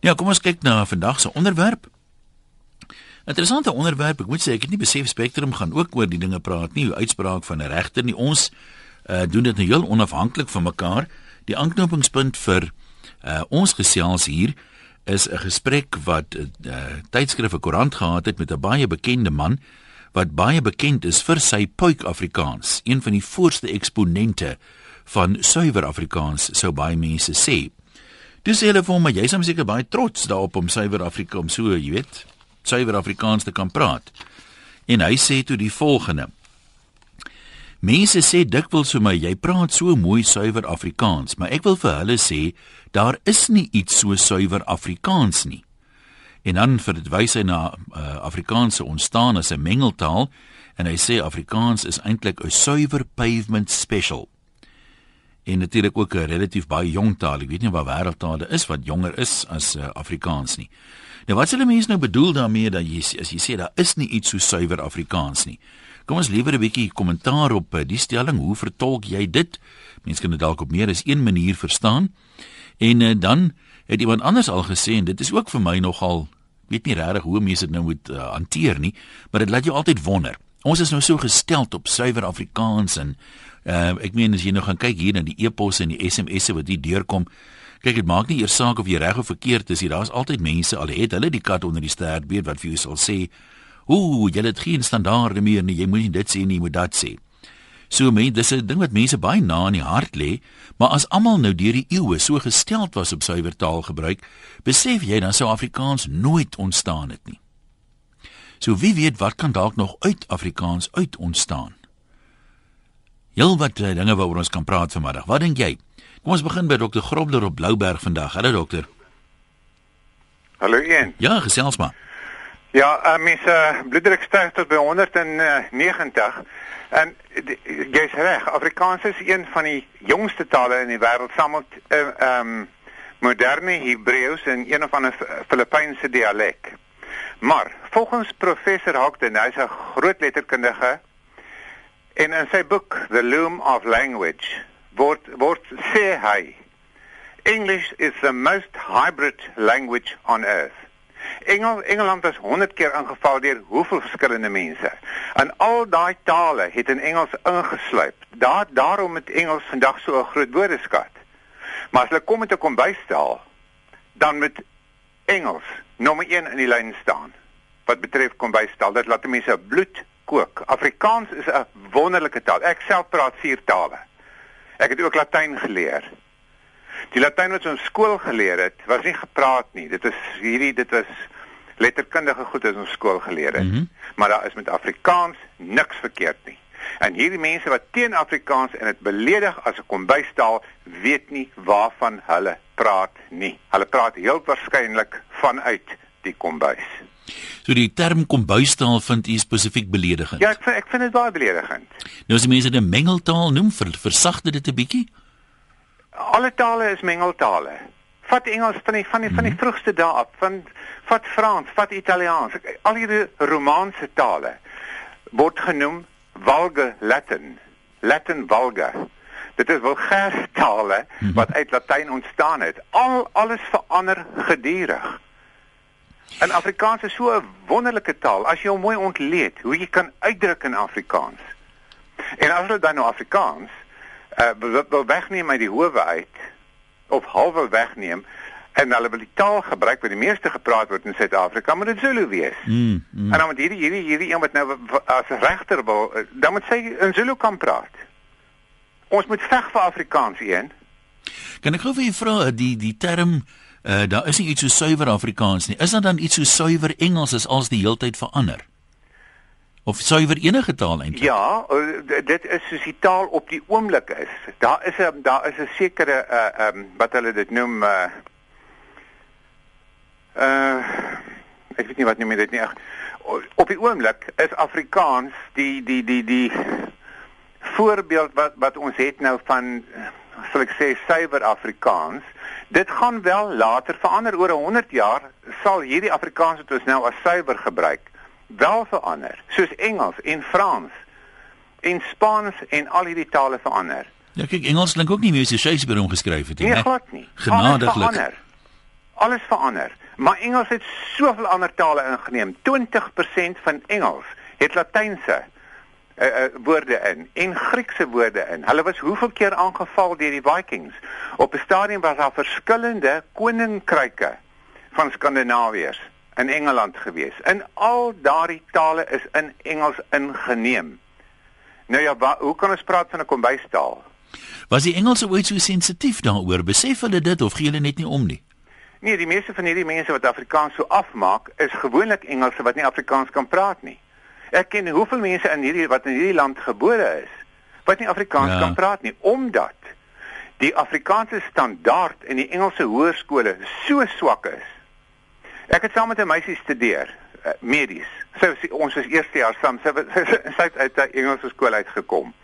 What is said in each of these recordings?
Ja, kom ons kyk na vandag se onderwerp. Interessante onderwerp. Ek moet sê ek het nie besef Spectrum gaan ook oor die dinge praat nie, hoe uitspraak van 'n regter nie. Ons uh, doen dit nou heel onafhanklik van mekaar. Die aanknopingspunt vir uh, ons gesels hier is 'n gesprek wat 'n uh, eh, tydskrif 'n koerant gehad het met 'n baie bekende man wat baie bekend is vir sy puik Afrikaans, een van die voorste eksponente van suiwer Afrikaans, sou baie mense sê. Dis hulle vir my, jy's seker baie trots daarop om suiwer Afrika om so, jy weet, suiwer Afrikaans te kan praat. En hy sê toe die volgende: Mense sê dikwels vir my, jy praat so mooi suiwer Afrikaans, maar ek wil vir hulle sê, daar is nie iets so suiwer Afrikaans nie. En dan verwys hy na uh, Afrikaanse ontstaan as 'n mengeltaal en hy sê Afrikaans is eintlik 'n suiwer pavement special. En natuurlik ook 'n relatief baie jong taal. Ek weet nie waar wêreldtale is wat jonger is as uh, Afrikaans nie. Nou wat hulle mense nou bedoel daarmee dat jy as jy sê daar is nie iets so suiwer Afrikaans nie. Kom ons liewer 'n bietjie kommentaar op eh, die stelling. Hoe vertolk jy dit? Mense kan dit dalk op meer as een manier verstaan. En uh, dan het iemand anders al gesê en dit is ook vir my nogal weet nie regtig hoe mense dit nou moet uh, hanteer nie, maar dit laat jou altyd wonder. Ons is nou so gesteld op suiwer Afrikaans en uh, ek meen as jy nou gaan kyk hier na die e-posse en die SMS'e wat hier deurkom, kyk dit maak nie eers saak of jy reg of verkeerd is, daar's altyd mense al het hulle die kat onder die stert weet wat vir jou sal sê Ooh, jy het geen standaarde meer nie. Jy moet nie dit sê nie, jy moet dat sê. So mense, dis 'n ding wat mense baie na in die hart lê, maar as almal nou deur die eeue so gesteld was op suiwer taalgebruik, besef jy dan sou Afrikaans nooit ontstaan het nie. So wie weet wat kan dalk nog uit Afrikaans uit ontstaan? Heel wat uh, dinge waaroor ons kan praat vanmiddag. Wat dink jy? Kom ons begin by dokter Grobler op Blouberg vandag. Hallo dokter. Hallo Ian. Ja, gesels maar. Ja, uh, mens uh, bloeddruk styg tot by 190 en jy's reg, Afrikaans is een van die jongste tale in die wêreld saam met eh, ehm uh, um, moderne Hebreëus en een of ander Filippynse dialek. Maar volgens professor Houghton, hy's 'n groot letterkundige en in sy boek The Loom of Language word word sê hy English is the most hybrid language on earth. Engel Engeland is 100 keer ingeval deur hoeveel verskillende mense. En al daai tale het in Engels ingesluip. Daar daarom het Engels vandag so 'n groot woordeskat. Maar as hulle kom met 'n kombuisstel, dan moet Engels nommer 1 in die lyn staan. Wat betref kombuisstel, dit laat mense bloed kook. Afrikaans is 'n wonderlike taal. Ek self praat vier tale. Ek het ook Latyn geleer. Die Latyn wat ons skool geleer het, was nie gepraat nie. Dit is hierdie dit was letterkundige goed as ons skool geleer het. Mm -hmm. Maar daar is met Afrikaans niks verkeerd nie. En hierdie mense wat teen Afrikaans en dit beledig as 'n kombuistaal, weet nie waarvan hulle praat nie. Hulle praat heel waarskynlik vanuit die kombuis. So die term kombuistaal vind u spesifiek beledigend. Ja, ek vind, ek vind dit baie beledigend. Nou as die mense dit 'n mengeltaal noem, ver, versagte dit 'n bietjie? alle tale is mengeltale. Vat Engels van die van die van die mhm. vroegste dae af, van vat Frans, vat Italiaans, al hierdie Romaanse tale word genoem vulgar Latin. Latin vulgar. Dit is vulgêre tale mhm. wat uit Latyn ontstaan het. Al alles verander gedurig. En Afrikaans is so 'n wonderlike taal as jy hom mooi ontleed, hoe jy kan uitdruk in Afrikaans. En as jy dan nou Afrikaans uh, wil, wil wegneem uit die howe uit of halwe wegneem en hulle wil die taal gebruik wat die meeste gepraat word in Suid-Afrika, moet dit Zulu wees. Mm, mm. En dan moet hierdie hierdie hierdie een wat nou as regter wil, eh, dan moet sy in Zulu kan praat. Ons moet veg vir Afrikaans een. Kan ek gou vir u vra eh, die die term uh, daar is nie iets so suiwer Afrikaans nie. Is daar dan iets so suiwer Engels as als die heeltyd verander? of suiwer enige taal eintlik? Ja, eh, dit is soos die taal op die oomblik is. Daar is 'n daar is 'n sekere uh um wat hulle dit noem uh uh ek weet nie wat noem dit nie. Op die oomblik is Afrikaans die die die die voorbeeld wat wat ons het nou van sal ek sê suiwer Afrikaans. Dit gaan wel later verander oor 100 jaar sal hierdie Afrikaans wat ons nou as suiwer gebruik wel verander, soos Engels en Frans en Spaans en al hierdie tale verander. Ja, kyk, Engels klink ook nie meer so Shakespeare omgeskryf het nie. Nee, glad nie. Genadiglik. Alles verander. Maar Engels het soveel ander tale ingeneem. 20% van Engels het Latynse uh, uh, woorde in en Griekse woorde in. Hulle was hoeveel keer aangeval deur die Vikings? Op 'n stadium was daar verskillende koninkryke van Skandinawiërs in Engeland gewees. In al daardie tale is in Engels ingeneem. Nou ja, wa, hoe kan ons praat van 'n kombuistaal? Was die Engelse ooit so sensitief daaroor? Besef hulle dit of gee hulle net nie om nie? Nee, die meeste van hierdie mense wat Afrikaans so afmaak, is gewoonlik Engelse wat nie Afrikaans kan praat nie. Ek ken hoeveel mense in hierdie wat in hierdie land gebore is wat nie Afrikaans ja. kan praat nie omdat die Afrikaanse standaard in die Engelse hoërskole so swak is. Ek het saam met 'n meisie studeer, uh, medies. Sy so, ons was eerste jaar saam. Sy sy het uit 'n Engelse skool uitgekom.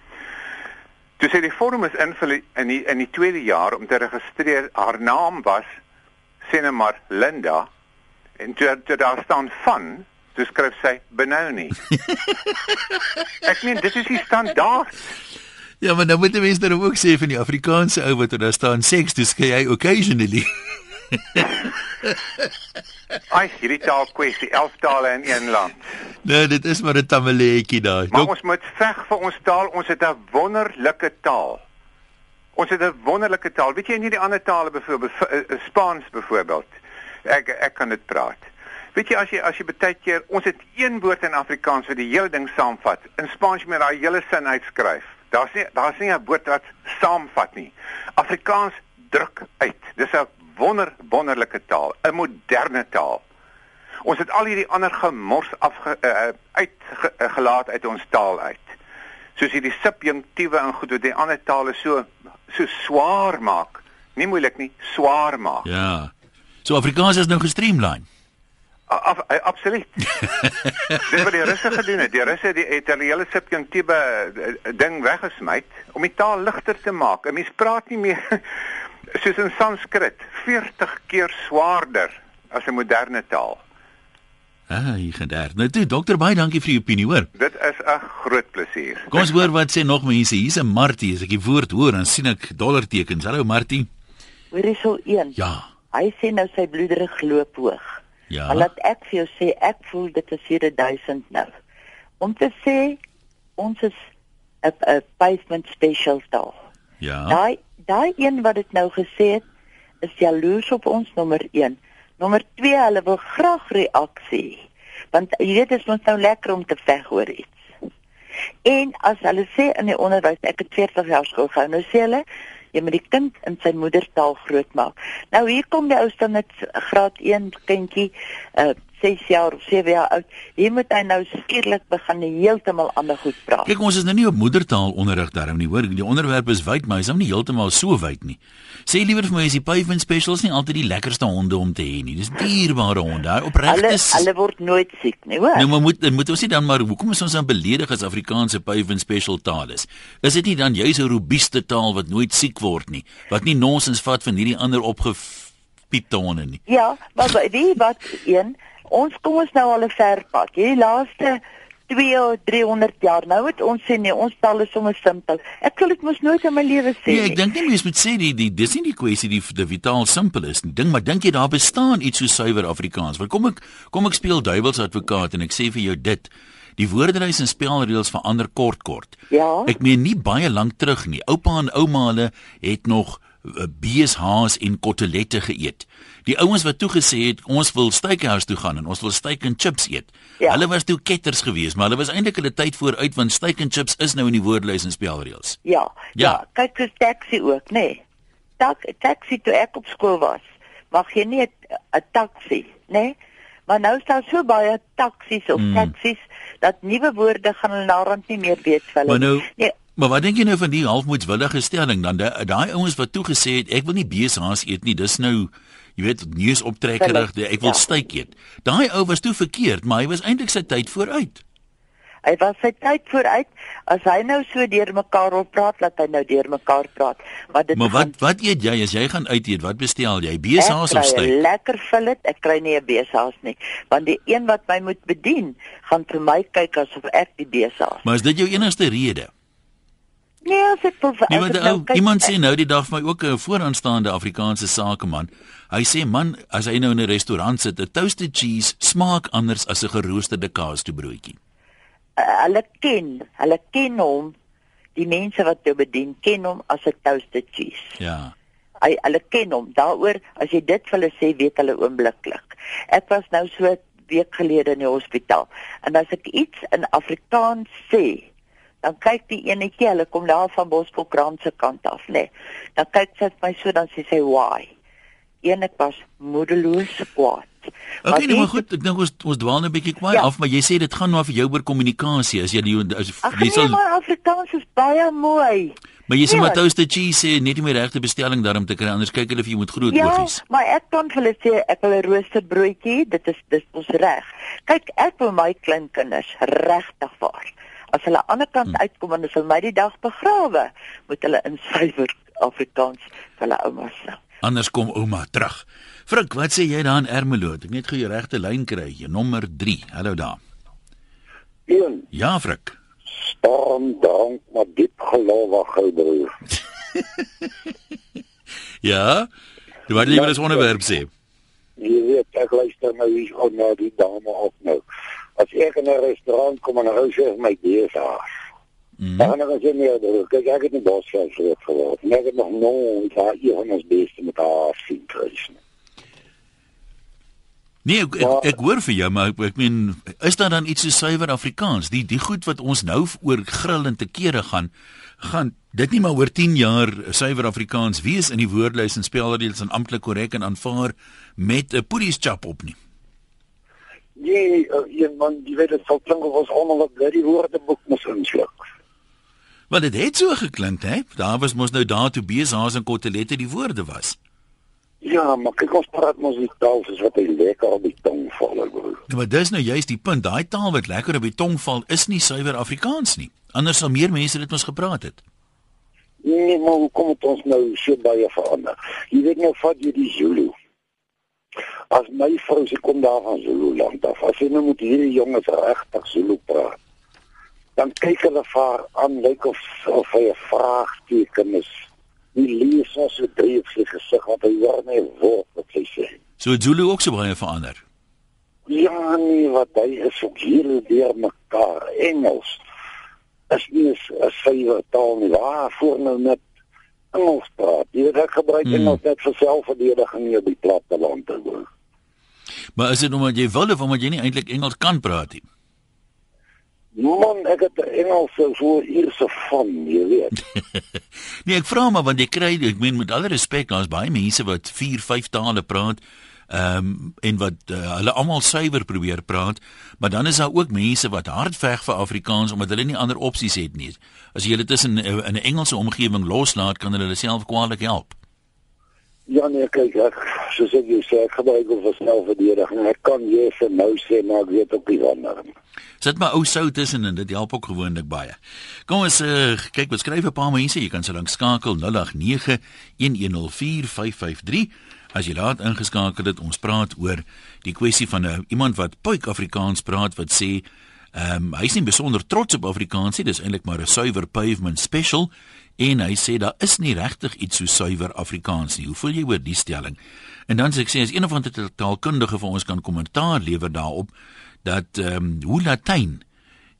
Toe sy die vorm is invul in die in die tweede jaar om te registreer, haar naam was sê net maar Linda en toe, toe daar staan van Toe skryf sy Benoni. ek meen dit is die standaard. Ja, maar nou moet jy mens dan ook sê van die Afrikaanse ou wat daar staan seks, dis jy occasionally. Ai, hierdie taal kwessie, 11 tale in een land. Nee, dit is maar 'n tamaletjie daai. Maar ons moet veg vir ons taal. Ons het 'n wonderlike taal. Ons het 'n wonderlike taal. Weet jy nie die ander tale byvoorbeeld eh, eh, Spaans byvoorbeeld. Ek ek kan dit praat. Weet jy as jy as jy baie keer ons het een woord in Afrikaans wat die hele ding saamvat. In Spaans moet jy daai hele sin uitskryf. Daar's nie daar's nie 'n woord wat saamvat nie. Afrikaans druk uit. Dis 'n wonder wonderlike taal, 'n moderne taal. Ons het al hierdie ander gemors afge uh, uitgelaat uit ons taal uit. Soos hierdie subjunktiewe en goed wat die ander tale so so swaar maak. Nie moeilik nie, swaar maak. Ja. So Afrikaans is nou gestreamline. Af, absoluut. Dis wat die Russe gedoen het. Die Russe het die, hele subjunktiewe eh, ding weggesmy om die taal ligter te maak. 'n Mens praat nie meer soos in Sanskrit 40 keer swaarder as 'n moderne taal. Ah, jy gedaar. Nou toe, dokter baie dankie vir u opinie, hoor. Dit is 'n groot plesier. Kom ons hoor wat sê nog mense. Hier's 'n Martie, as ek die woord hoor, dan sien ek dollartekens. Hallo Martie. Hoor jy so een? Ja. Hy sê nou sy bloeddruk loop hoog. Ja. Maar laat ek vir jou sê ek voel dit is hier 1000 nou. Om te sê ons is 'n pavement special daar. Ja. Daai daai een wat dit nou gesê het is jaloers op ons nommer 1. Nommer 2 hulle wil graag reaksie. Want jy weet dit is ons nou lekker om te veg oor iets. En as hulle sê in die onderwys ek het 40 jaar skool gehou, nou sê hulle jy moet die kind in sy moedertaal grootmaak. Nou hier kom die ou met graad 1 kindjie, uh 6 jaar of 7 jaar oud. Hier moet hy nou skielik begin heeltemal ander goed praat. Kyk, ons is nou nie op moedertaal onderrig daarom nie, hoor. Die onderwerp is wyd, maar hy's nou nie heeltemal so wyd nie. Sê liewer vir my is die pavement specials nie altyd die lekkerste honde om te hê nie. Dis dierbare honde, hy opreg is. Hulle hulle word nooit siek nie, hoor. Nou maar moet moet ons nie dan maar hoekom is ons dan beledig as Afrikaanse pavement special taal is? Is dit nie dan jy so robuuste taal wat nooit siek word nie, wat nie nonsens vat van hierdie ander opgepiepte honde nie? Ja, maar wie wat een ons kom ons nou al 'n ver pad. Hierdie laaste 2 of 300 jaar nou het ons sê nee, ons taal is sommer simpel. Ek wil dit mos nooit in my lewe sê nee, nie. Nee, ek dink nie mens moet sê die die dis nie die kwessie die die vitaal simpel is nie. Ding, maar dink jy daar bestaan iets so suiwer Afrikaans? Want kom ek kom ek speel duiwels advokaat en ek sê vir jou dit Die woordelys en spelreëls verander kort kort. Ja. Ek meen nie baie lank terug nie. Oupa en ouma hulle het nog beeshaas en kotelette geëet. Die ouens wat toe gesê het ons wil steakhouse toe gaan en ons wil steak and chips eet. Ja. Hulle was toe ketters geweest, maar hulle was eintlik hulle tyd vooruit want steak and chips is nou in die woordelys en spelreëls. Ja. Ja, ja kyk dis taxi ook, nê. Nee. Tak taxi toe ek op skool was. Mag jy nie 'n taxi, nê? Nee? Maar nou staan so baie taksies of mm. taksies dat nuwe woorde gaan hulle naderhand nie meer weet vir hulle. Nou, nee, Maar wat dink jy nou van die halfmoedswillige stelling dan? Daai ouens wat toe gesê het ek wil nie beeshaas eet nie dis nou jy weet neus optrekkerig ek wil ja. styk eet. Daai ou was toe verkeerd maar hy was eintlik sy tyd vooruit. Hy was sy tyd vooruit. As hy nou so deur mekaar wil praat laat hy nou deur mekaar praat. Maar dit maar wat gaan, wat eet jy? As jy gaan uit eet wat bestel jy? Beeshaas of styk lekker fillet ek kry nie 'n beeshaas nie. Want die een wat my moet bedien gaan vir my kyk asof ek die beeshaas maar is dit jou enigste rede Nee, as ek wil nee, want, nou, kyk, iemand sê nou die dag vir my ook 'n vooraanstaande Afrikaanse sakeman. Hy sê man, as hy nou in 'n restaurant sit, 'n toasted cheese smaak anders as 'n geroosterde kaastoebroodjie. Uh, hulle ken, hulle ken hom. Die mense wat jou bedien, ken hom as 'n toasted cheese. Ja. Hy hulle ken hom. Daaroor as jy dit vir hulle sê, weet hulle oombliklik. Ek was nou so week gelede in die hospitaal en as ek iets in Afrikaans sê, dan kyk die enetjie, hulle kom daar van Bosbokrand se kant af, nê. Nee. Dan kyk sy my so dan sê sy why. Een ek was moedeloos kwaad. Okay, nee, maar goed, ek dink ons ons dwaal net 'n bietjie kwaai ja. af, maar jy sê dit gaan maar vir jou oor kommunikasie as jy die as Ach, jy nee, sal maar Afrikaans is baie mooi. Maar jy sê maar toasted cheese sê net nie meer regte bestelling daarom te kry anders kyk hulle of jy moet groot ja, ofies. Ja, maar ek kan vir hulle sê ek wil 'n roosterbroodjie, dit is dis ons reg. Kyk, ek wil my kleinkinders regtig vaar as hulle aan die ander kant hmm. uitkom en hulle my die dag begrawe, moet hulle in suiwer Afrikaans vir hulle ouma sê. Anders kom ouma terug. Frik, wat sê jy daar in Ermelo? Ek net gou jou regte lyn kry, jy nommer 3. Hallo daar. Een. Ja, Frik. Staan dank maar diep gelowige broer. ja. Jy wou net 'n onderwerp sê. Jy weet, ek luister nou hier op na die dame op nou as ek in 'n restaurant kom en hulle sê my besaar. Mm. Dan gaan ek net daar, kyk ek het nie bos vir so geword. Net nog nou, daar hier ons beste met haar sien kry. Nee, ek, ek, ek hoor vir jou, maar ek, ek meen, is daar dan iets so suiwer Afrikaans? Die die goed wat ons nou oor grill en te kere gaan, gaan dit nie maar oor 10 jaar suiwer Afrikaans wees in die woordlys en spelreëls en amptelik korrek en aanvaar met 'n police chop op nie. Nee, uh, een man, jy weet dit sal klink of ons almal 'n bloody woordeboek moet insluk. Want dit het so geklink, hè? Daar was mos nou daar toe besaars en kotelette die woorde was. Ja, maar kyk ons praat mos die taal soos wat hy lekker op die tong val. Ja, maar dis nou juist die punt, daai taal wat lekker op die tong val is nie suiwer Afrikaans nie. Anders sal meer mense dit mos gepraat het. Nee, maar hoe kom dit ons nou so baie verander? Jy weet nou vat jy die Zulu. As my vrou se kom daar van Zululand af, as sy nou met hierdie jonges regtig Zulu praat, dan kyk hulle vir haar aan lyk of of hy 'n vraagteken is. Die lees as 'n dreefse gesig wat hy hoor net woord wat sy sê. So Zulu ook so baie verander. Ja, nee, wat hy is ook hier deur mekaar Engels. As nie 'n suiwer taal nie. Waar voor nou net Engels praat. Jy weet ek gebruik hmm. Engels net vir selfverdediging hier by platteland te woon. Maar is dit omdat jy wil of omdat jy nie eintlik Engels kan praat nie? Man, ek het Engels so hierse van, jy weet. nee, ek vra maar want jy kry ek meen met alle respek, daar's baie mense wat 4, 5 tale praat. Ehm um, en wat uh, hulle almal suiwer probeer praat, maar dan is daar ook mense wat hard veg vir Afrikaans omdat hulle nie ander opsies het nie. As jy hulle tussen in 'n Engelse omgewing loslaat, kan hulle hulle self kwaliek help. Ja nee, kyk ek soos ek jou sê, ek gebruik of vir selfverdediging. Ek kan jy vir nou sê maar ek weet ook nie wanneer nie. Sit maar ou sout tussen en dit help ook gewoonlik baie. Kom ons uh, kyk, wat skryf 'n paar mense. Jy kan so lank skakel 089 1104553. As jy laat ingeskakel het, ons praat oor die kwessie van 'n uh, iemand wat puik Afrikaans praat wat sê Ehm um, hy is nie besonder trots op Afrikaans nie, dis eintlik maar 'n suiwer pavement special en hy sê daar is nie regtig iets so suiwer Afrikaans nie. Hoe voel jy oor die stelling? En dan sê ek sê as een of ander taalkundige vir ons kan kommentaar lewer daarop dat ehm um, hoe Latyn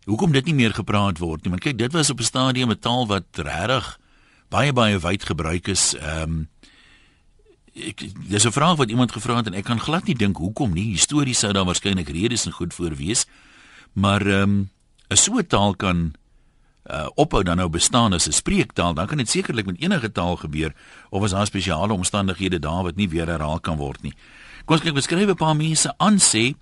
hoekom dit nie meer gepraat word nie. Want kyk, dit was op 'n stadium 'n taal wat regtig baie baie wyd gebruik is. Ehm um, ek dis 'n vraag wat iemand gevra het en ek kan glad nie dink hoekom nie. Histories sou daar waarskynlik redes en goed voor wees. Maar ehm um, 'n so 'n taal kan uh ophou dan nou bestaan as 'n spreektaal, dan kan dit sekerlik met enige taal gebeur of as daar spesiale omstandighede daar wat nie weer herhaal kan word nie. Kom ons kyk beskryf 'n paar mense aan sê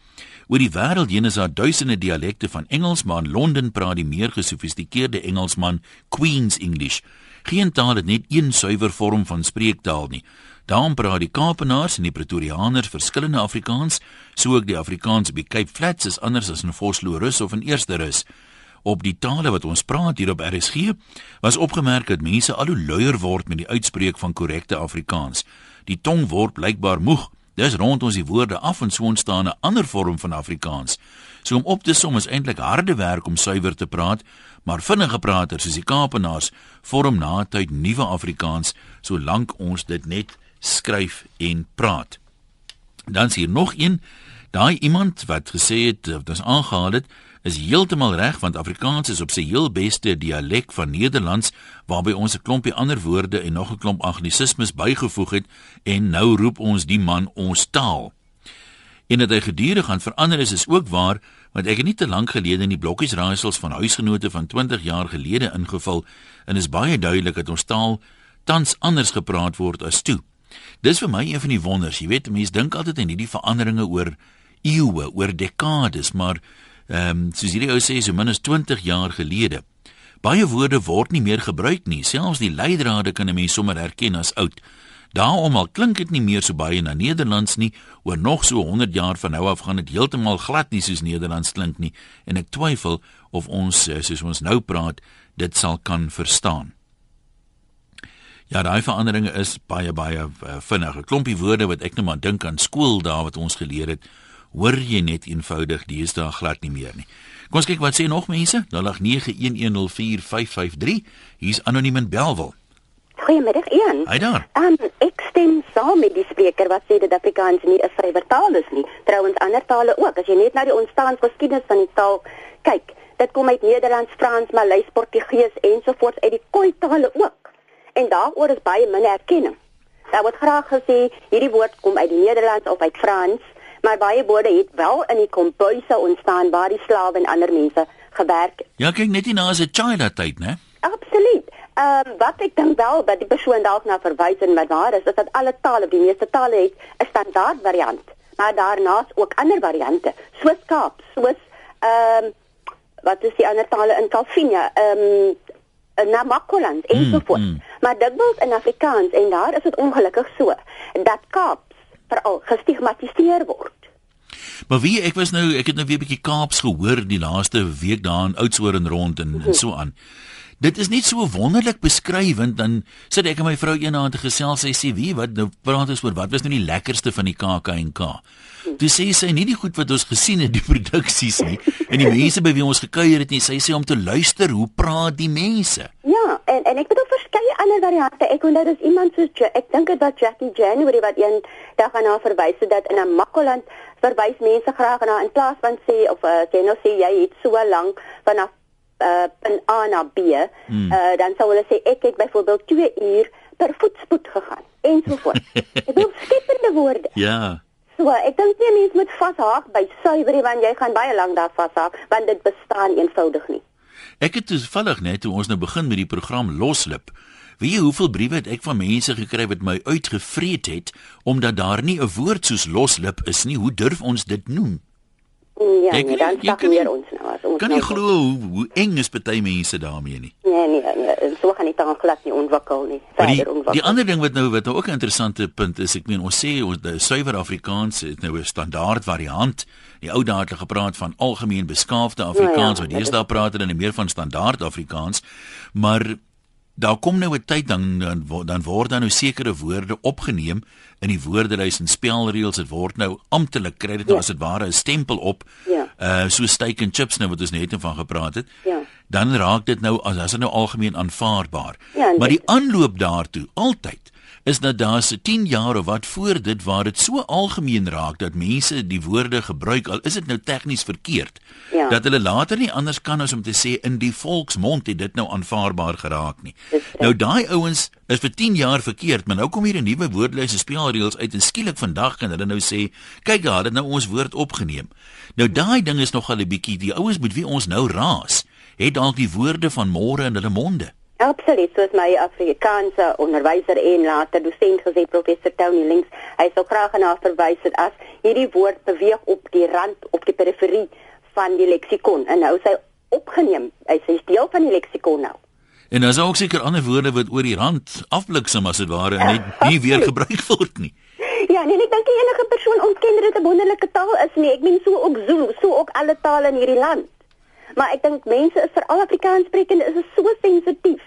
oor die wêreld heen is daar duisende dialekte van Engels, maar in Londen praat die meer gesofistikeerde Engelsman Queen's English. Geen taal het net een suiwer vorm van spreektaal nie. Daarom praat die Kaapenaars en die Pretoriaaners verskillende Afrikaans, so ook die Afrikaans die Cape Flats is anders as in Vosloorus of in Eersterus. Op die tale wat ons praat hier op RSG, was opgemerk dat mense al hoe luier word met die uitspreek van korrekte Afrikaans. Die tong word blykbaar moeg Dis rond ons die woorde af en so ontstaan 'n ander vorm van Afrikaans. So om op te som is eintlik harde werk om suiwer te praat, maar vinnige praters soos die Kaapenaars vorm na tyd nuwe Afrikaans solank ons dit net skryf en praat. Dan is hier nog een, daai iemand wat gesê het of dit aangehaal het, is heeltemal reg want Afrikaans is op sy heel beste dialek van Nederlands waarby ons 'n klompie ander woorde en nog 'n klomp anglisismes bygevoeg het en nou roep ons die man ons taal. En dat hy gedurig gaan verander is is ook waar want ek het nie te lank gelede in die blokkies raaisels van huisgenote van 20 jaar gelede ingeval en is baie duidelik dat ons taal tans anders gepraat word as toe. Dis vir my een van die wonders, jy weet, mense dink altyd aan hierdie veranderinge oor eeue, oor dekades, maar ehm um, soos hierdie ou sê so min as 20 jaar gelede. Baie woorde word nie meer gebruik nie. Selfs die leidrade kan 'n mens sommer herken as oud. Daarom al klink dit nie meer so baie na Nederlands nie. Oor nog so 100 jaar van nou af gaan dit heeltemal glad nie soos Nederlands klink nie en ek twyfel of ons eh, soos ons nou praat dit sal kan verstaan. Ja, daai veranderinge is baie baie uh, vinnig. 'n Klompie woorde wat ek net maar dink aan skool daar wat ons geleer het hoor jy net eenvoudig deesdae glad nie meer nie. Kom ons kyk wat sê nog mense. 0891104553. Hier's anoniem in Belwel. Goeiemiddag Ian. Hi daar. Um, ek stem saam met die spreker wat sê dat Afrikaans nie 'n vrywer taal is nie. Trouwens ander tale ook. As jy net na die ontstaansgeskiedenis van die taal kyk, dit kom uit Nederlands, Frans, Maleis, Portugees ensovoorts uit die Khoi tale ook. En daaroor is baie min erkenning. Daar word graag gesê hierdie woord kom uit die Nederlands of uit Frans maar baie woorde het wel in die kombuise ontstaan waar die slawe en ander mense gewerk het. Ja, kyk net hier na as 'n China tyd, né? Absoluut. Ehm um, wat ek dink wel dat die persoon dalk na verwys en wat waar is, is dat alle tale, die meeste tale het 'n standaard variant, maar daarnaas ook ander variante, soos Kaap, soos ehm um, wat is die ander tale in Kalvinia? Ehm um, na Makoland en so voort. Mm, mm. Maar word in Afrikaans en daar is dit ongelukkig so dat Kaap veral gestigmatiseer word. Maar wie ek was nou ek het nou weer 'n bietjie Kaaps gehoor die laaste week daar in Oudtshoorn rond en, en so aan. Dit is net so wonderlik beskrywend dan sit ek en my vrou eendag te gesels sy sê wie wat nou praat ons oor wat was nou die lekkerste van die KAK&K. Toe sê sy nie die goed wat ons gesien het die produksies nie en die mense by wie ons gekuier het nie sy sê om te luister hoe praat die mense. Ja, en en ek het ook verskeie ander variante. Ek onthou dis iemand soos ek dink dit was Jackie January wat een dag aan haar verwys het dat in 'n Makkoland verwys mense graag na in plaas van sê of uh, sê nou sê jy het so lank vanaf uh, van A na B, hmm. uh, dan sou hulle sê ek het byvoorbeeld 2 uur per voetspoed gegaan en so voort. ek wil skepende woorde. Ja. So, ek dink nie mense moet vashaak by suiwerie want jy gaan baie lank daar vashaak want dit bestaan eenvoudig nie. Ek het toevallig net toe ons nou begin met die program loslip. Wie hoeveel briewe het ek van mense gekry wat my uitgevreet het omdat daar nie 'n woord soos loslip is nie. Hoe durf ons dit noem? Ja, ek, nee, dan stak weer ons nou as ons Kan jy nou glo hoe, hoe eng is party mense daarmee nie? Nee, nee, nee, so gaan dit dan glad nie ontwikkel nie. Verder ontwikkel. Die ander ding wat nou wat nou ook 'n interessante punt is, ek meen ons sê ons die suiwer Afrikaans het nou 'n standaard variant die ou dae het gepraat van algemeen beskaafde Afrikaans, ja, ja, wat deesdae praat hulle meer van standaard Afrikaans. Maar daar kom nou 'n tyd dan dan word dan nou sekere woorde opgeneem in die woordelys en spelreëls. Dit word nou amptelik kry dit nou ja. as dit ware 'n stempel op. Ja. Uh so steak and chips nou wat ons net van gepraat het. Ja. Dan raak dit nou as as dit nou algemeen aanvaarbaar. Ja, maar die aanloop daartoe altyd is dat daar se 10 jaar of wat voor dit waar dit so algemeen raak dat mense die woorde gebruik al is dit nou tegnies verkeerd ja. dat hulle later nie anders kan as om te sê in die volksmond het dit nou aanvaarbaar geraak nie. Nou daai ouens is vir 10 jaar verkeerd, maar nou kom hier 'n nuwe woordlys en spelreëls uit en skielik vandag kan hulle nou sê, kyk daar, dit nou ons woord opgeneem. Nou daai ding is nogal 'n bietjie die ouens met wie ons nou raas, het dalk die woorde van môre in hulle monde. Absoluut, soos my Afrikaanse onderwyser en later dosent gesê professor Tony Links, hy sou graag na verwys het as hierdie woord beweeg op die rand op die periferie van die leksikon en nou sy opgeneem, hy sê deel van die leksikon nou. En daar's ook seker ander woorde wat oor die rand afbliksem as dit ware en net nie weer gebruik word nie. Ja, nee, ek dink enige persoon ontken dat dit 'n wonderlike taal is nie. Ek meen so ook Zulu, so ook alle tale in hierdie land. Maar ek dink mense is veral Afrikaanssprekende is so sensitief.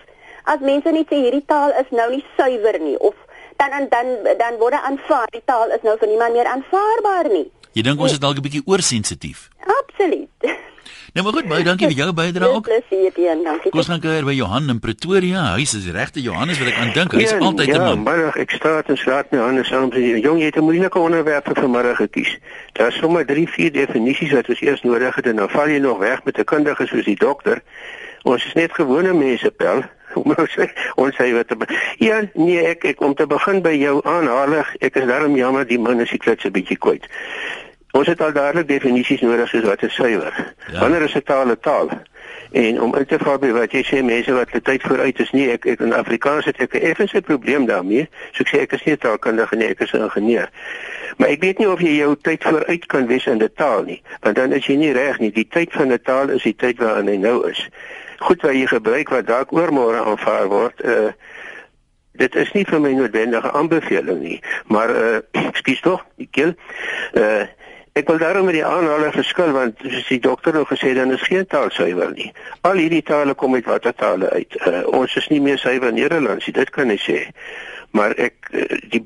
As mense net sê hierdie taal is nou nie suiwer nie of dan dan dan, dan word aanvaar die taal is nou vir niemand meer aanvaarbaar nie. Jy dink ons is dalk 'n bietjie oorsensitief. Absoluut. Nou maar goed, baie dankie vir jou bydrae ook. Plesier, Etienne, dankie. Kom ons gaan kuier by Johan in Pretoria. Hy is die regte Johannes wat ek aan dink. Hy is Ja, altyd 'n ja, man. middag ek staat en slaat my hande saam jong jy het 'n moeilike onderwerp vir vanmiddag gekies. Daar is sommer 3, 4 definisies wat ons eers nodig het en dan val jy nog weg met 'n kundige soos die dokter. Ons is net gewone mense, pel. Ons ons sê wat te Ja, nee, ek ek om te begin by jou aanhalig. Ek is daarom jammer die man is die klits 'n bietjie kwyt. Ons het al dadelik definisies nodig soos wat is suiwer. Ja. Wanneer is 'n taal 'n taal? En om in te val by wat jy sê mense wat hulle tyd vooruit is nie ek ek in Afrikaans het ek 'n effense probleem daarmee. So ek sê ek is nie 'n taalkundige nie, ek is 'n ingenieur. Maar ek weet nie of jy jou tyd vooruit kan wees in 'n taal nie, want dan is jy nie reg nie. Die tyd van 'n taal is die tyd waarin hy nou is. Goed wat jy gebruik wat dalk oormôre aanvaar word, uh dit is nie vir my noodwendige aanbeveling nie, maar uh ekskuus tog, ek kil. Uh Ek wil daarom met die aanhaling verskil want soos die dokter nou gesê het dan is geen taal suiwer nie. Al hierdie tale kom uit watter tale uit. Uh, ons is nie meer suiwer Nederlands nie, dit kan ek sê. Maar ek die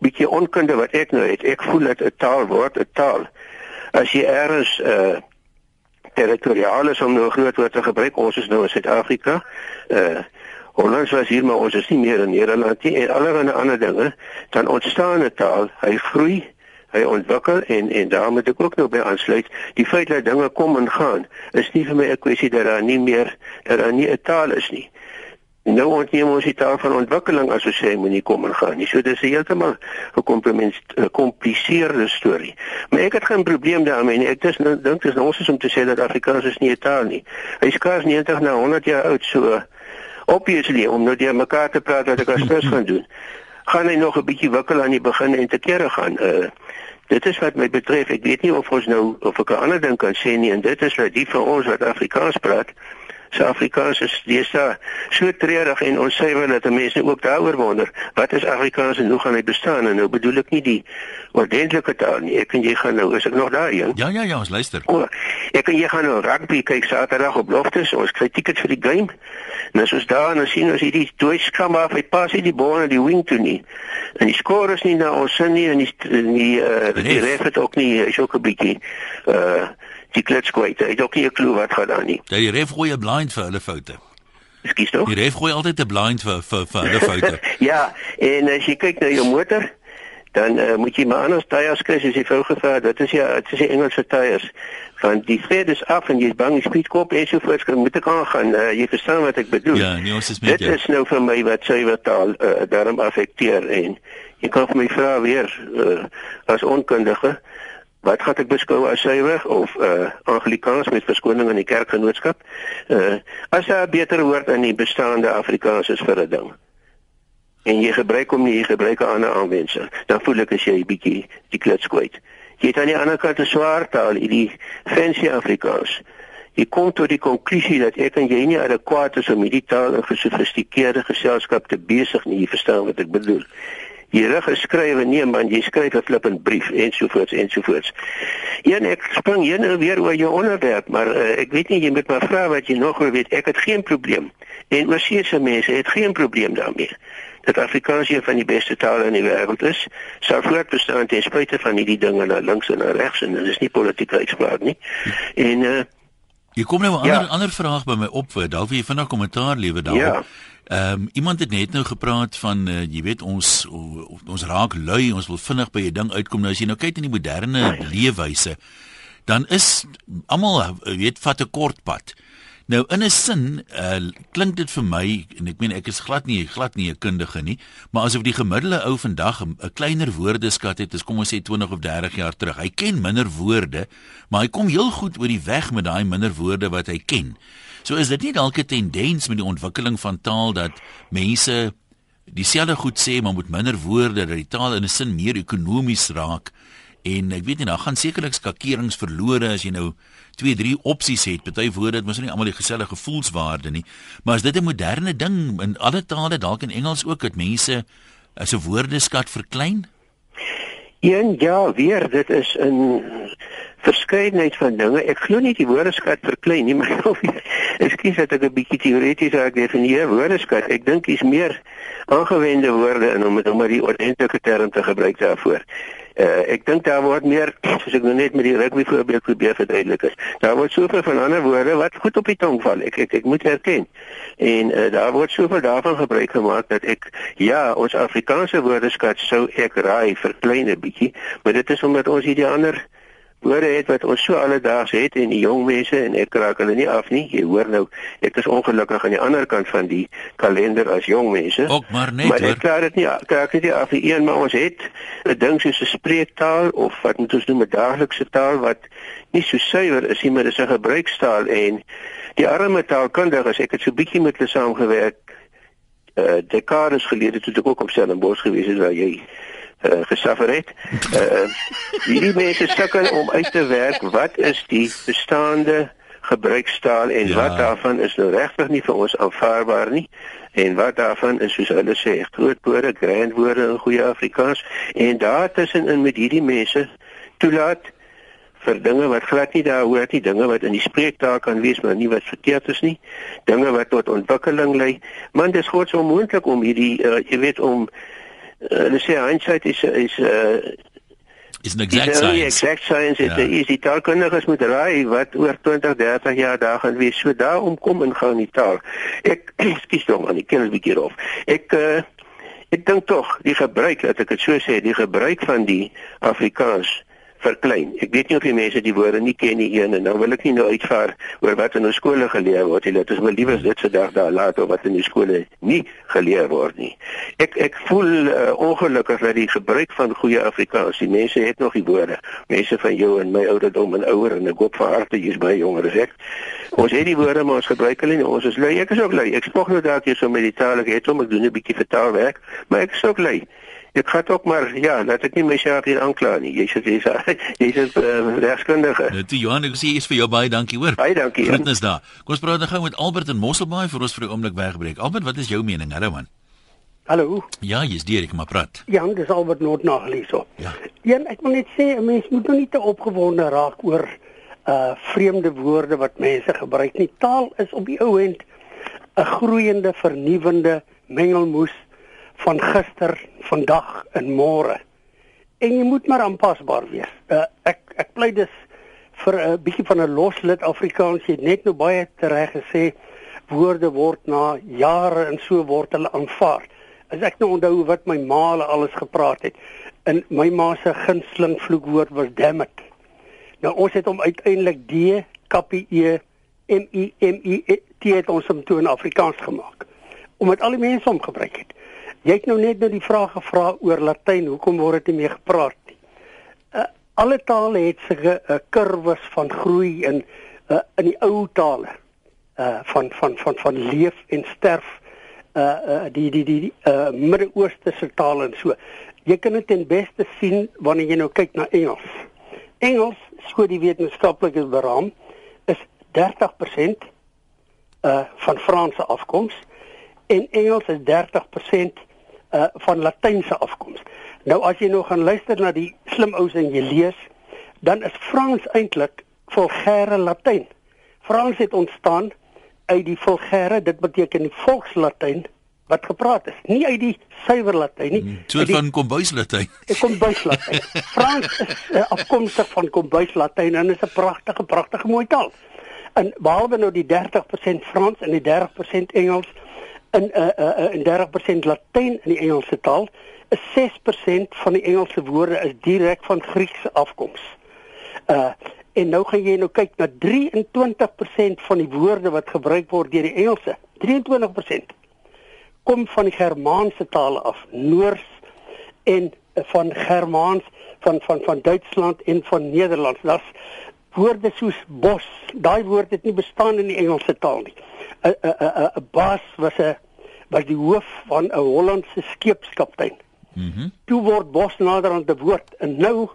bietjie onkunde wat ek nou het, ek voel dat 'n taal word 'n taal. As jy eers uh territoriaal is om nou 'n groot woord te gebruik, ons is nou in Suid-Afrika. Uh Hollands was hier maar ons is nie meer in Nederland nie. En allerlei ander dinge, dan ontstaan 'n taal, hy groei hy ontwikkel en en daar moet ek ook nou by aansluit. Die feit dat dinge kom en gaan is nie vir my 'n kwessie dat daar nie meer dat daar nie 'n taal is nie nou ontneem ons die taal van ontwikkeling as ons sê moenie kom en gaan nie. So dis 'n heeltemal 'n gekompliseerde storie. Maar ek het geen probleem daarmee nie. Ek dis nou dink dis ons is om te sê dat Afrikaans is nie 'n taal nie. Hy is skaars 90 na 100 jaar oud so obviously om nou deur mekaar te praat wat ek as stres gaan doen. Gaan hy nog 'n bietjie wikkel aan die begin en te kere gaan? Uh Dit is wat my betref. Ek weet nie of ons nou of ek 'n ander ding kan sê nie en dit is dat die van ons wat Afrikaans praat, se Afrikaans is deesdae so treurig en onsuiwer dat mense ook daaroor wonder, wat is Afrikaans en hoe gaan hy bestaan? En nou bedoel ek nie die ordentlike taal nie. Ek en jy gaan nou, is ek nog daar een? Ja ja ja, ons luister. O, ek en jy gaan nou rugby kyk Saterdag op Loftus. Ons kry tickets vir die game. En as ons daar nou sien ons hierdie Deutsch kam af, hy pas nie die bal na die wing toe nie. En die skor is nie na ons sin nie en die en die uh, die Ref. het ook nie hy's ook 'n bietjie uh die klets kwyt. Hy het ook nie 'n klou wat gaan aan nie. Ja, die ref gooi 'n blind vir hulle foute. Ekskuus tog? Die ref gooi altyd 'n blind vir vir vir hulle foute. ja, en as jy kyk na jou motor, dan uh, moet jy maar anders tyres kry as jy vrou gevra het. dit is ja, dit is die Engelse tyres. Want die vet is af en jy's bang die speedkop en so voort, dan moet ek aangaan. Uh, jy verstaan wat ek bedoel. Ja, nee, ons is met Dit jou. is nou vir my wat suiwer taal uh, daarom affekteer en jy kan vir my vra weer uh, as onkundige wat gaan ek beskou as suiwer of uh Anglikaans met verskoning in die kerkgenootskap? Uh as daar 'n beter woord in die bestaande Afrikaans is vir 'n ding en jy gebruik hom nie, jy gebruik 'n ander aanwensing, dan voel ek as jy 'n bietjie die klits kwyt. Jy het aan die ander kant 'n swaar taal, die fancy Afrikaans. Jy kom tot die konklusie dat ek en jy nie adequaat is om hierdie taal in gesofistikeerde geselskap te besig nie, jy verstaan wat ek bedoel. Jy rig geskrywe nee man, jy skryf 'n flippend brief ensovoorts ensovoorts. Een ek spring hier nou weer oor jou onderwerp, maar uh, ek weet nie jy moet maar vra wat jy nog wil weet. Ek het geen probleem. En oorseese mense het geen probleem daarmee. Dat Afrikaans een van die beste tale in die wêreld is, sal voortbestaan ten spyte van hierdie dinge na links en na regs en dit is nie politieke uitspraak nie. En uh, Jy kom nou 'n Ja. ander ander vraag by my op, dalk wil jy vinnig kommentaar lewer daarop. Ja. Ehm um, iemand het net nou gepraat van uh, jy weet ons o- ons raak lui, ons wil vinnig by 'n ding uitkom. Nou as jy nou kyk in die moderne leefwyse, dan is almal uh, weet vat 'n kort pad. Nou in 'n sin uh, klink dit vir my en ek meen ek is glad nie glad nie 'n kundige nie, maar asof die gemiddelde ou vandag 'n kleiner woordeskat het as kom ons sê 20 of 30 jaar terug. Hy ken minder woorde, maar hy kom heel goed oor die weg met daai minder woorde wat hy ken. So is dit nie dalk 'n tendens met die ontwikkeling van taal dat mense dieselfde goed sê maar met minder woorde dat die taal in 'n sin meer ekonomies raak? En ek weet nie dan gaan sekerlik skakerings verlore as jy nou twee drie opsies het. Party woorde het mos nie almal die gesellige gevoelswaarde nie. Maar is dit 'n moderne ding in alle tale dalk in Engels ook dat mense as 'n woordeskat verklein? Een ja, weer dit is 'n verskeidenheid van dinge. Ek glo nie die woordeskat verklein nie, maar ekskuus dat ek 'n bietjie teoreties raak definieer woordeskat. Ek dink dis meer aangewende woorde in om dit om die ordentlike term te gebruik daarvoor. Uh, ek dink daar word meer soos ek nou net met die rugby voorbeeld probeer verduidelik is. Daar word soveel van ander woorde wat goed op die tong val. Ek ek, ek moet erken. En uh, daar word soveel daarvan gebruik gemaak dat ek ja, ons Afrikaanse woordeskat sou ek raai vir klein 'n bietjie, maar dit is omdat ons hierdie ander woorde het wat ons so alledaags het en die jong mense en ek raak hulle nie af nie. Jy hoor nou, ek is ongelukkig aan die ander kant van die kalender as jong mense. Ook maar net maar ek klaar dit nie, kyk dit af die een maar ons het 'n ding soos 'n spreektaal of wat moet ons noem 'n daaglikse taal wat nie so suiwer is nie, maar dis 'n gebruikstaal en die arme taalkundiges, ek het so bietjie met hulle saamgewerk uh dekades gelede toe ek ook op Stellenbosch gewees het waar jy uh, gesuffer het. Uh hierdie mense sukkel om uit te werk wat is die bestaande gebruikstaal en ja. wat daarvan is nou regtig nie vir ons aanvaarbaar nie en wat daarvan is soos hulle sê groot woorde, grand woorde in goeie Afrikaans en daartussenin met hierdie mense toelaat vir dinge wat glad nie daar hoort nie, dinge wat in die spreektaal kan wees maar nie wat verkeerd is nie, dinge wat tot ontwikkeling lei. Man, dit is groot so moontlik om hierdie uh, jy weet om hulle uh, sê hindsight is is uh, is 'n exact science. Exact science ja. is die taalkundiges moet raai wat oor 20, 30 jaar daar gaan wees. So daarom kom in gou in die taal. Ek skuis tog man, ek ken 'n bietjie of. Ek uh, ek dink tog die gebruik, dat ek dit so sê, die gebruik van die Afrikaans verklein. Ek weet nie of die mense die woorde nie ken nie een en nou wil ek nie nou uitvaar oor wat in ons skole geleer word nie. Dit is wel liewer dit se dag daar laat of wat in die skole nie geleer word nie. Ek ek voel uh, ongelukkig dat die gebruik van goeie Afrikaans, die mense het nog die woorde. Mense van jou en my ouderdom en ouer en ek hoop van harte jy's baie jonger as ek. Ons het die woorde maar ons gebruik hulle nie. Ons is lui. Ek is ook lui. Ek spog nou dalk hier so met die taal ek het om ek doen 'n bietjie vertaalwerk, maar ek is ook lui. Ek gaan ook maar ja, laat ek nie myself hier aankla nie. Jy sê jy's jy's 'n uh, regskundige. Nou toe Johan, ek sê is vir jou baie dankie hoor. Baie dankie. Groetnis daar. Kom ons praat nou gou met Albert in Mosselbaai vir ons vir 'n oomblik wegbreek. Albert, wat is jou mening? Hallo man. Hallo. Ja, jy's deur, ek maar praat. Ja, dis Albert Noord nagelees op. Ja. Een, ek wil net sê 'n mens moet nou nie te opgewonde raak oor uh vreemde woorde wat mense gebruik nie. Taal is op die ou end 'n groeiende, vernuwendende mengelmoes van gister, vandag en môre. En jy moet maar aanpasbaar wees. Uh, ek ek bly dus vir 'n uh, bietjie van 'n loslid Afrikaans jy het net nou baie reg gesê woorde word na jare en so word hulle aanvaar. As ek nou onthou wat my ma alles gepraat het. In my ma se gunsteling vloekwoord was damn it. Nou ons het hom uiteindelik D kappie E M I M I T het ons hom toe in Afrikaans gemaak. Omdat al die mense hom gebruik het. Jy het nou net nou die vraag gevra oor Latyn, hoekom word dit nie meer gepraat nie? Uh, alle tale het sulke uh, kurwes van groei in uh, in die ou tale uh van van van van leef en sterf uh, uh die die die, uh Midde-Ooste se tale en so. Jy kan dit ten beste sien wanneer jy nou kyk na Engels. Engels, so die wetenskaplikes beraam, is 30% uh van Franse afkoms en Engels is 30% uh van latynse afkoms. Nou as jy nou gaan luister na die slim ouens en jy lees, dan is Frans eintlik vulgêre latyn. Frans het ontstaan uit die vulgêre, dit beteken die volkslatyn wat gepraat is, nie uit die suiwer latyn nie. Soort van kombuislatyn. Die kombuislatyn. Frans is uh, afkomstig van kombuislatyn en is 'n pragtige pragtige mooi taal. En behalwe nou die 30% Frans en die 30% Engels, in 'n uh, uh, uh, 30% Latyn in die Engelse taal, is 6% van die Engelse woorde is direk van Griekse afkoms. Uh en nou gaan jy nou kyk na 23% van die woorde wat gebruik word deur die Engelse. 23% kom van die Germaanse tale af, Noors en van Germaans van van van Duitsland en van Nederlands. Daar's woorde soos bos, daai woord het nie bestaan in die Engelse taal nie. 'n 'n 'n baas was 'n was die hoof van 'n Hollandse skeepskaptein. Mhm. Mm Toe word bos nader aan die woord en nou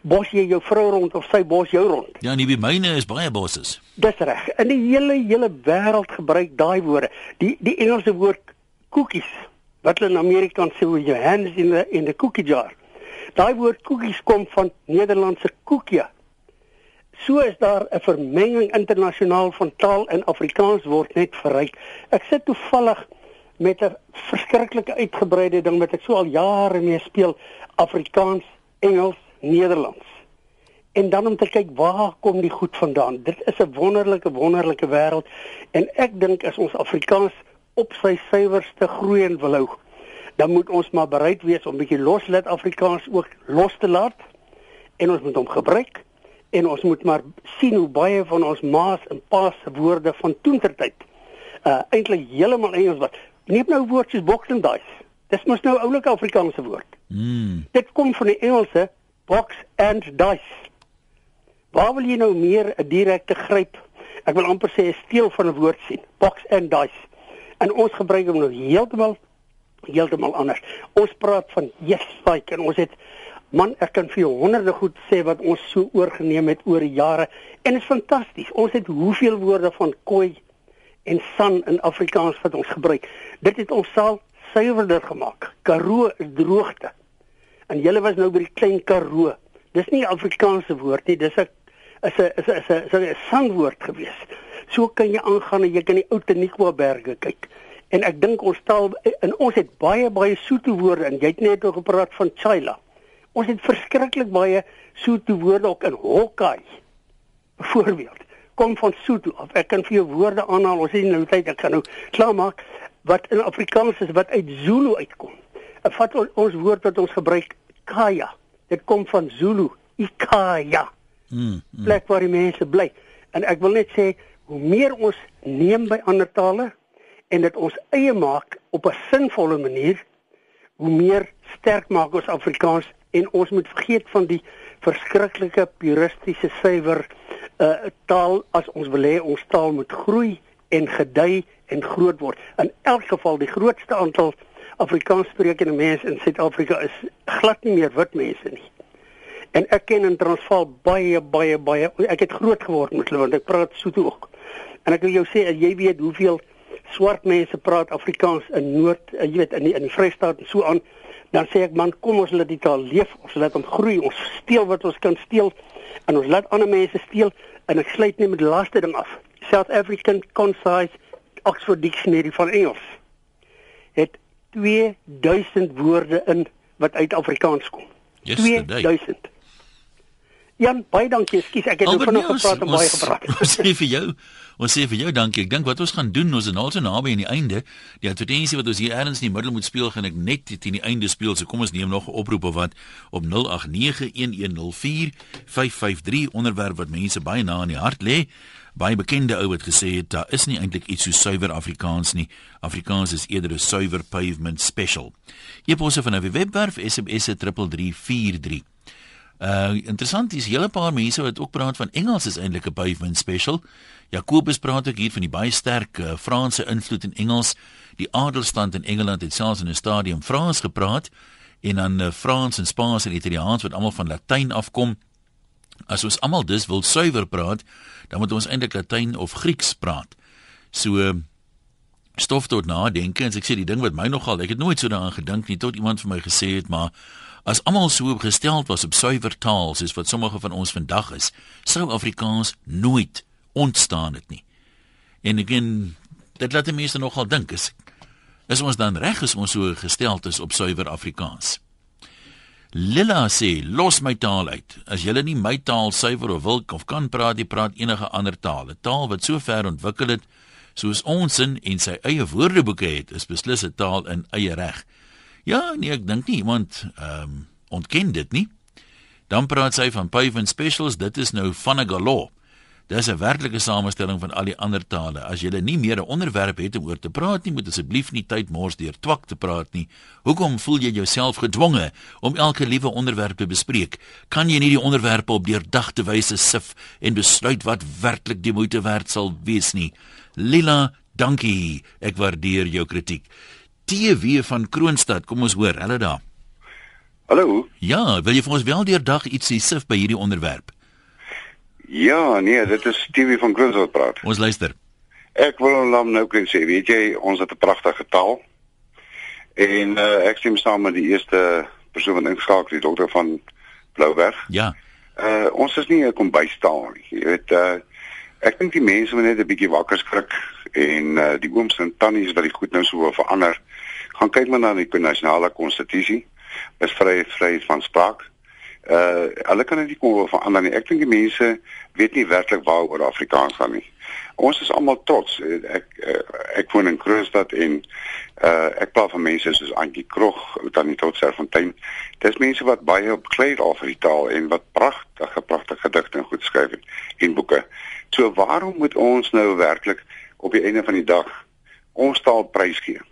bos jy jou vrou rond of sy bos jou rond. Ja, nie by myne is baie bosse. Dis reg. In die hele hele wêreld gebruik daai woorde. Die die Engelse woord cookies wat hulle in Amerika sê hoe jou hands in the in the cookie jar Daai woord koekies kom van Nederlandse koekie. So is daar 'n vermenging internasionaal van taal en Afrikaans word net verryk. Ek sit toevallig met 'n verskriklike uitgebreide ding wat ek so al jare mee speel, Afrikaans, Engels, Nederlands. En dan om te kyk waar kom die goed vandaan. Dit is 'n wonderlike wonderlike wêreld en ek dink as ons Afrikaans op sy suiwerste groei en wil hou, dan moet ons maar bereid wees om 'n bietjie loslaat Afrikaans ook los te laat en ons moet hom gebruik en ons moet maar sien hoe baie van ons maas en paas se woorde van toentertyd uh eintlik heeltemal Engels wat neem nou woorde soos box and dice dis mos nou oulike Afrikaanse woord. Mm. dit kom van die Engelse box and dice. Waar wil jy nou meer 'n direkte gryp? Ek wil amper sê 'n steel van 'n woord sien. Box and dice. En ons gebruik hom nou heeltemal heeltemal anders. Ons praat van yes like en ons het Man, ek kan vir jou honderde goed sê wat ons so oorgeneem het oor die jare en dit is fantasties. Ons het hoeveel woorde van koi en san in Afrikaans wat ons gebruik. Dit het ons saal suiwerder gemaak. Karoo is droogte. En julle was nou by die klein Karoo. Dis nie 'n Afrikaanse woord nie, dis 'n is 'n is 'n is 'n is 'n sanwoord gewees. So kan jy aangaan en jy kan die ou Tenikwa berge kyk. En ek dink ons taal en ons het baie baie soete woorde en jy het net oor gepraat van Chila. Ons het verskriklik baie Sotho woorde ook in Hokkai. Byvoorbeeld, kom van Sotho af. Ek kan vir jou woorde aanhaal. Ons het nou tyd ek gaan nou klaarmaak wat in Afrikaans is wat uit Zulu uitkom. En vat ons, ons woord wat ons gebruik, kaya. Dit kom van Zulu, ikaya. Mm. mm. Plek waar die mense bly. En ek wil net sê, hoe meer ons neem by ander tale en dit ons eie maak op 'n sinvolle manier, hoe meer sterk maak ons Afrikaans en ons moet vergeet van die verskriklike puristiese suiwer uh, taal as ons wil hê ons taal moet groei en gedei en groot word. In elk geval die grootste aantal Afrikaanssprekende mense in Suid-Afrika is glad nie meer wit mense nie. En ek ken in Transvaal baie baie baie ek het groot geword met hulle want ek praat Sotho ook. En ek wil jou sê jy weet hoeveel swart mense praat Afrikaans in Noord, jy weet in die, in die Vrystaat en so aan dan sê ek man kom ons laat die taal leef. Ons laat hom groei. Ons steel wat ons kan steel en ons laat ander mense steel. En ek sluit net met die laaste ding af. South African Concise Oxford Dictionary van Engels het 2000 woorde in wat uit Afrikaans kom. Yesterday. 2000 Jan baie dankie ekskuus ek het nou Albert, vinnig nee, gepraat en baie gepraat Ons sê vir jou, ons sê vir jou dankie. Ek dink wat ons gaan doen, ons is nou al so naby aan die einde. Die advertensie wat ons hier ergens in die middel moet speel, gaan ek net teen die einde speel. So kom ons neem nog 'n oproep of wat op 0891104553 onderwerp wat mense baie na in die hart lê. Baie bekende ou het gesê het, daar is nie eintlik iets so suiwer Afrikaans nie. Afrikaans is eerder 'n suiwer pavement special. Eposse van 'n webwerf SMS 3343. Uh interessant is hele paar mense wat ook praat van Engels is eintlik 'n pavement special. Jacobus praat ook hier van die baie sterk uh, Franse invloed in Engels. Die adelstand in Engeland het selfs in 'n stadium Frans gepraat en dan uh, Frans en Spaans en Italiaans wat almal van Latyn afkom. As ons almal dus wil suiwer praat, dan moet ons eintlik Latyn of Grieks praat. So uh, stof tot nadenke en ek sê die ding wat my nogal ek het nooit so daaraan gedink nie tot iemand vir my gesê het maar as almal so gestel was op suiwer taal soos wat sommige van ons vandag is sou Afrikaans nooit ontstaan het nie. En en dit laat die mense nogal dink is is ons dan reg as ons so gestel is op suiwer Afrikaans? Lilla sê los my taal uit. As jy nie my taal suiwer of wil of kan praat jy praat enige ander taal. 'n taal wat so ver ontwikkel het soos ons in en sy eie woordeboeke het, is beslis 'n taal in eie reg. Ja, nee, ek dink nie iemand ehm um, ontken dit nie. Dan praat sy van pavement specials, dit is nou van 'n galo. Dis 'n werklike samestelling van al die ander tale. As jy nie meer 'n onderwerp het om oor te praat nie, moet asseblief nie tyd mors deur twak te praat nie. Hoekom voel jy jouself gedwonge om elke liewe onderwerp te bespreek? Kan jy nie die onderwerpe op deurdagte wyse sif en besluit wat werklik die moeite werd sal wees nie? Lila, dankie. Ek waardeer jou kritiek. TV van Kroonstad, kom ons hoor, hulle daar. Hallo. Ja, wil jy vir ons wel deurdag ietsie sif by hierdie onderwerp? Ja, nee, dit is TV van Kroons wat praat. Ons luister. Ek wil hom nou kan sê, weet jy, ons het 'n pragtige taal. En uh, ek stem saam met die eerste persoon wat ingeskakel die dokter van Blouberg. Ja. Uh ons is nie 'n kombuistaal nie. Jy weet uh ek dink die mense moet net 'n bietjie wakker skrik en uh die ooms en tannies wat die goed nou so verander. Gaan kyk maar na die nasionale konstitusie. Is vry vry van spraak. Uh hulle kan dit nie kom verander nie. Ek dink die mense weet nie werklik waaroor Afrikaans gaan nie. Ons is almal trots. Ek ek woon in Kroonstad en uh ek praat van mense soos Antjie Krog, Tannie Totserfontein. Dis mense wat baie op klei daar vir die taal en wat pragtige pragtige gedigte en goed skryf en boeke. So waarom moet ons nou werklik op die einde van die dag ons taal prys gee?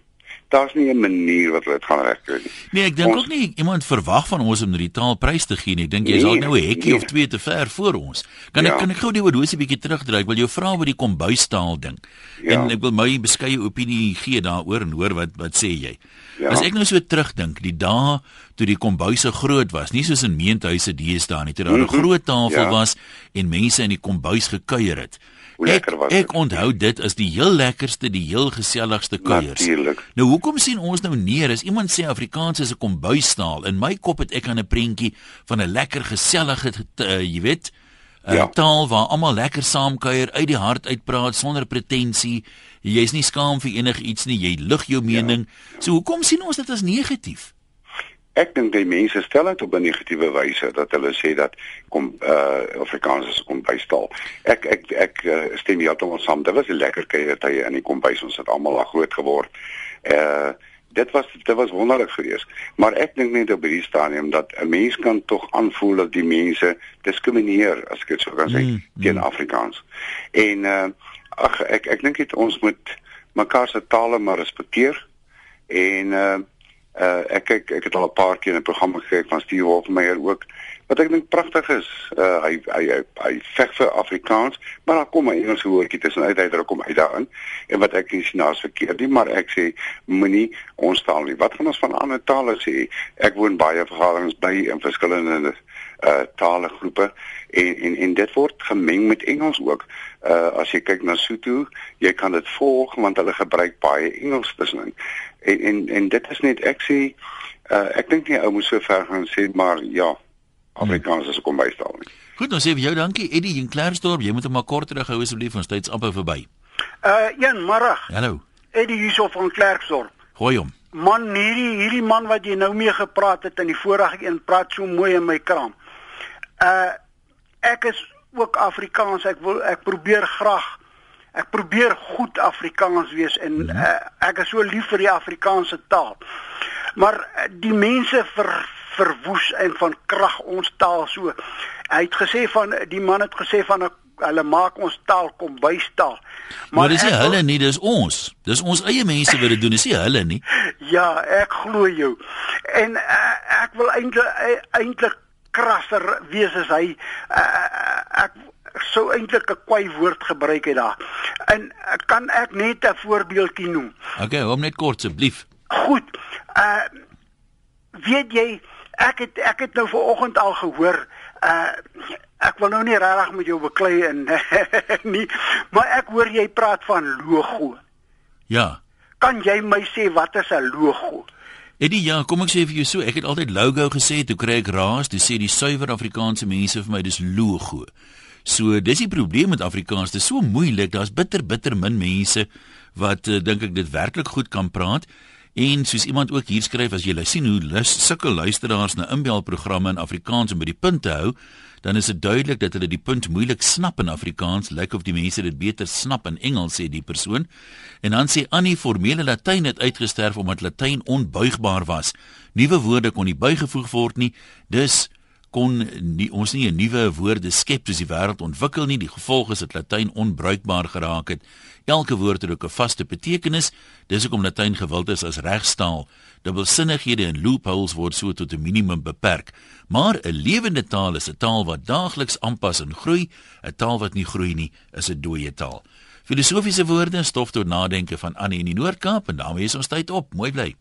Daar's nie 'n manier wat dit gaan regkry nie. Nee, ek dink ook nie iemand verwag van ons om die taal prys te gee nie. Ek dink jy is al nee, nou 'n hekkie nee. of twee te ver voor ons. Kan ja. ek kan ek gou die horlosie bietjie terugdraai? Ek wil jou vra oor die kombuistaal ding. Ja. En ek wil my beskeie opinie gee daaroor en hoor wat wat sê jy? Ja. As ek nou so terugdink, die dae toe die kombuise groot was, nie soos in meentuise deesdae nie, toe daar 'n mm -hmm. groot tafel ja. was en mense in die kombuis gekuier het hoe lekker was dit. Ek onthou dit as die heel lekkerste, die heel geselligste kuiers. Natuurlik. Nou hoekom sien ons nou neer as iemand sê Afrikaans is 'n kombuistaal? In my kop het ek aan 'n prentjie van 'n lekker gesellige uh, jy weet, 'n ja. taal waar almal lekker saam kuier, uit die hart uitpraat sonder pretensie. Jy's nie skaam vir enigiets nie, jy lig jou mening. Ja. So hoekom sien ons dit as negatief? Ek dink die mense stel dit op 'n negatiewe wyse dat hulle sê dat kom uh Afrikaans is kom bystaal. Ek ek ek uh, stem heeltemal saam. Dit was 'n lekker kuiertye in die kombuis. Ons het almal al groot geword. Uh dit was dit was wonderlik geweest. Maar ek dink net op hierdie stadium dat 'n mens kan tog aanvoel dat die mense diskrimineer as ek dit sou kan sê mm, mm. teen Afrikaans. En uh ag ek ek dink dit ons moet mekaar se tale maar respekteer en uh Uh ek kyk ek het al 'n paar keer 'n program gekyk van Steve Hofmeyer ook wat ek dink pragtig is. Uh hy hy hy, hy veg vir Afrikaans, maar daar kom 'n Engelse woordjie tussenuit hy druk hom uit daarin. En wat ek nie sien as verkeerd nie, maar ek sê moenie ons taal nie. Wat gaan ons van ander tale sê? Ek woon baie vergaderings by in verskillende uh tale groepe en en en dit word gemeng met Engels ook. Uh as jy kyk na Sotho, jy kan dit volg want hulle gebruik baie Engels tussenin en en en dit is net ek sê uh, ek dink nie ou moet so ver gaan sê maar ja Afrikaans is kom bystaal nie. Goed, dan sê vir jou dankie Eddie in Klerksdorp. Jy moet hom maar kort terughou asseblief ons tyd's amper verby. Uh een middag. Hallo. Eddie hierso van Klerksdorp. Gooi hom. Man hierdie hierdie man wat jy nou mee gepraat het in die vorige een praat so mooi in my kraam. Uh ek is ook Afrikaans. Ek wil ek probeer graag ek probeer goed Afrikaans wees en uh, ek is so lief vir die Afrikaanse taal. Maar uh, die mense ver verwoes en van krag ons taal so. Hy het gesê van die man het gesê van hulle maak ons taal kom bystaal. Maar, maar dis nie hulle nie, dis ons. Dis ons eie mense wat dit doen, dis nie hulle nie. Ja, ek glo jou. En uh, ek wil eintlik eintlik krasser wees as hy uh, ek sou eintlik 'n kwai woord gebruik het daar. En kan ek net 'n voorbeeldjie noem? Okay, hom net kort asseblief. Goed. Uh weet jy, ek het ek het nou vanoggend al gehoor uh ek wil nou nie regtig met jou beklei en nie, maar ek hoor jy praat van logo. Ja. Kan jy my sê wat is 'n logo? Eddie, ja, kom ek sê vir jou so, ek het altyd logo gesê, toe kry ek raas, toe sê die suiwer Afrikaanse mense vir my dis logo. So dis die probleem met Afrikaans, dit is so moeilik. Daar's bitter bitter min mense wat uh, dink ek dit werklik goed kan praat. En soos iemand ook hier skryf as jy sien hoe lus sukkel luisteraars na inbelprogramme in Afrikaans om by die punt te hou, dan is dit duidelik dat hulle die punt moeilik snap in Afrikaans, lyk of die mense dit beter snap in Engels sê die persoon. En dan sê Annie formele Latyn het uitgesterf omdat Latyn onbuigbaar was. Nuwe woorde kon nie bygevoeg word nie. Dus kon nie, ons nie 'n nuwe woorde skep soos die wêreld ontwikkel nie. Die gevolg is dat Latyn onbruikbaar geraak het. Elke woord het ook 'n vaste betekenis. Dis hoekom Latyn gewild is as regstaal. Dubbelsinnighede en loopholes word so tot 'n minimum beperk. Maar 'n lewende taal is 'n taal wat daagliks aanpas en groei. 'n Taal wat nie groei nie, is 'n dooie taal. Filosofiese woorde stof tot nadenke van Annie in die Noord-Kaap en daarmee is ons tyd op. Mooi bly.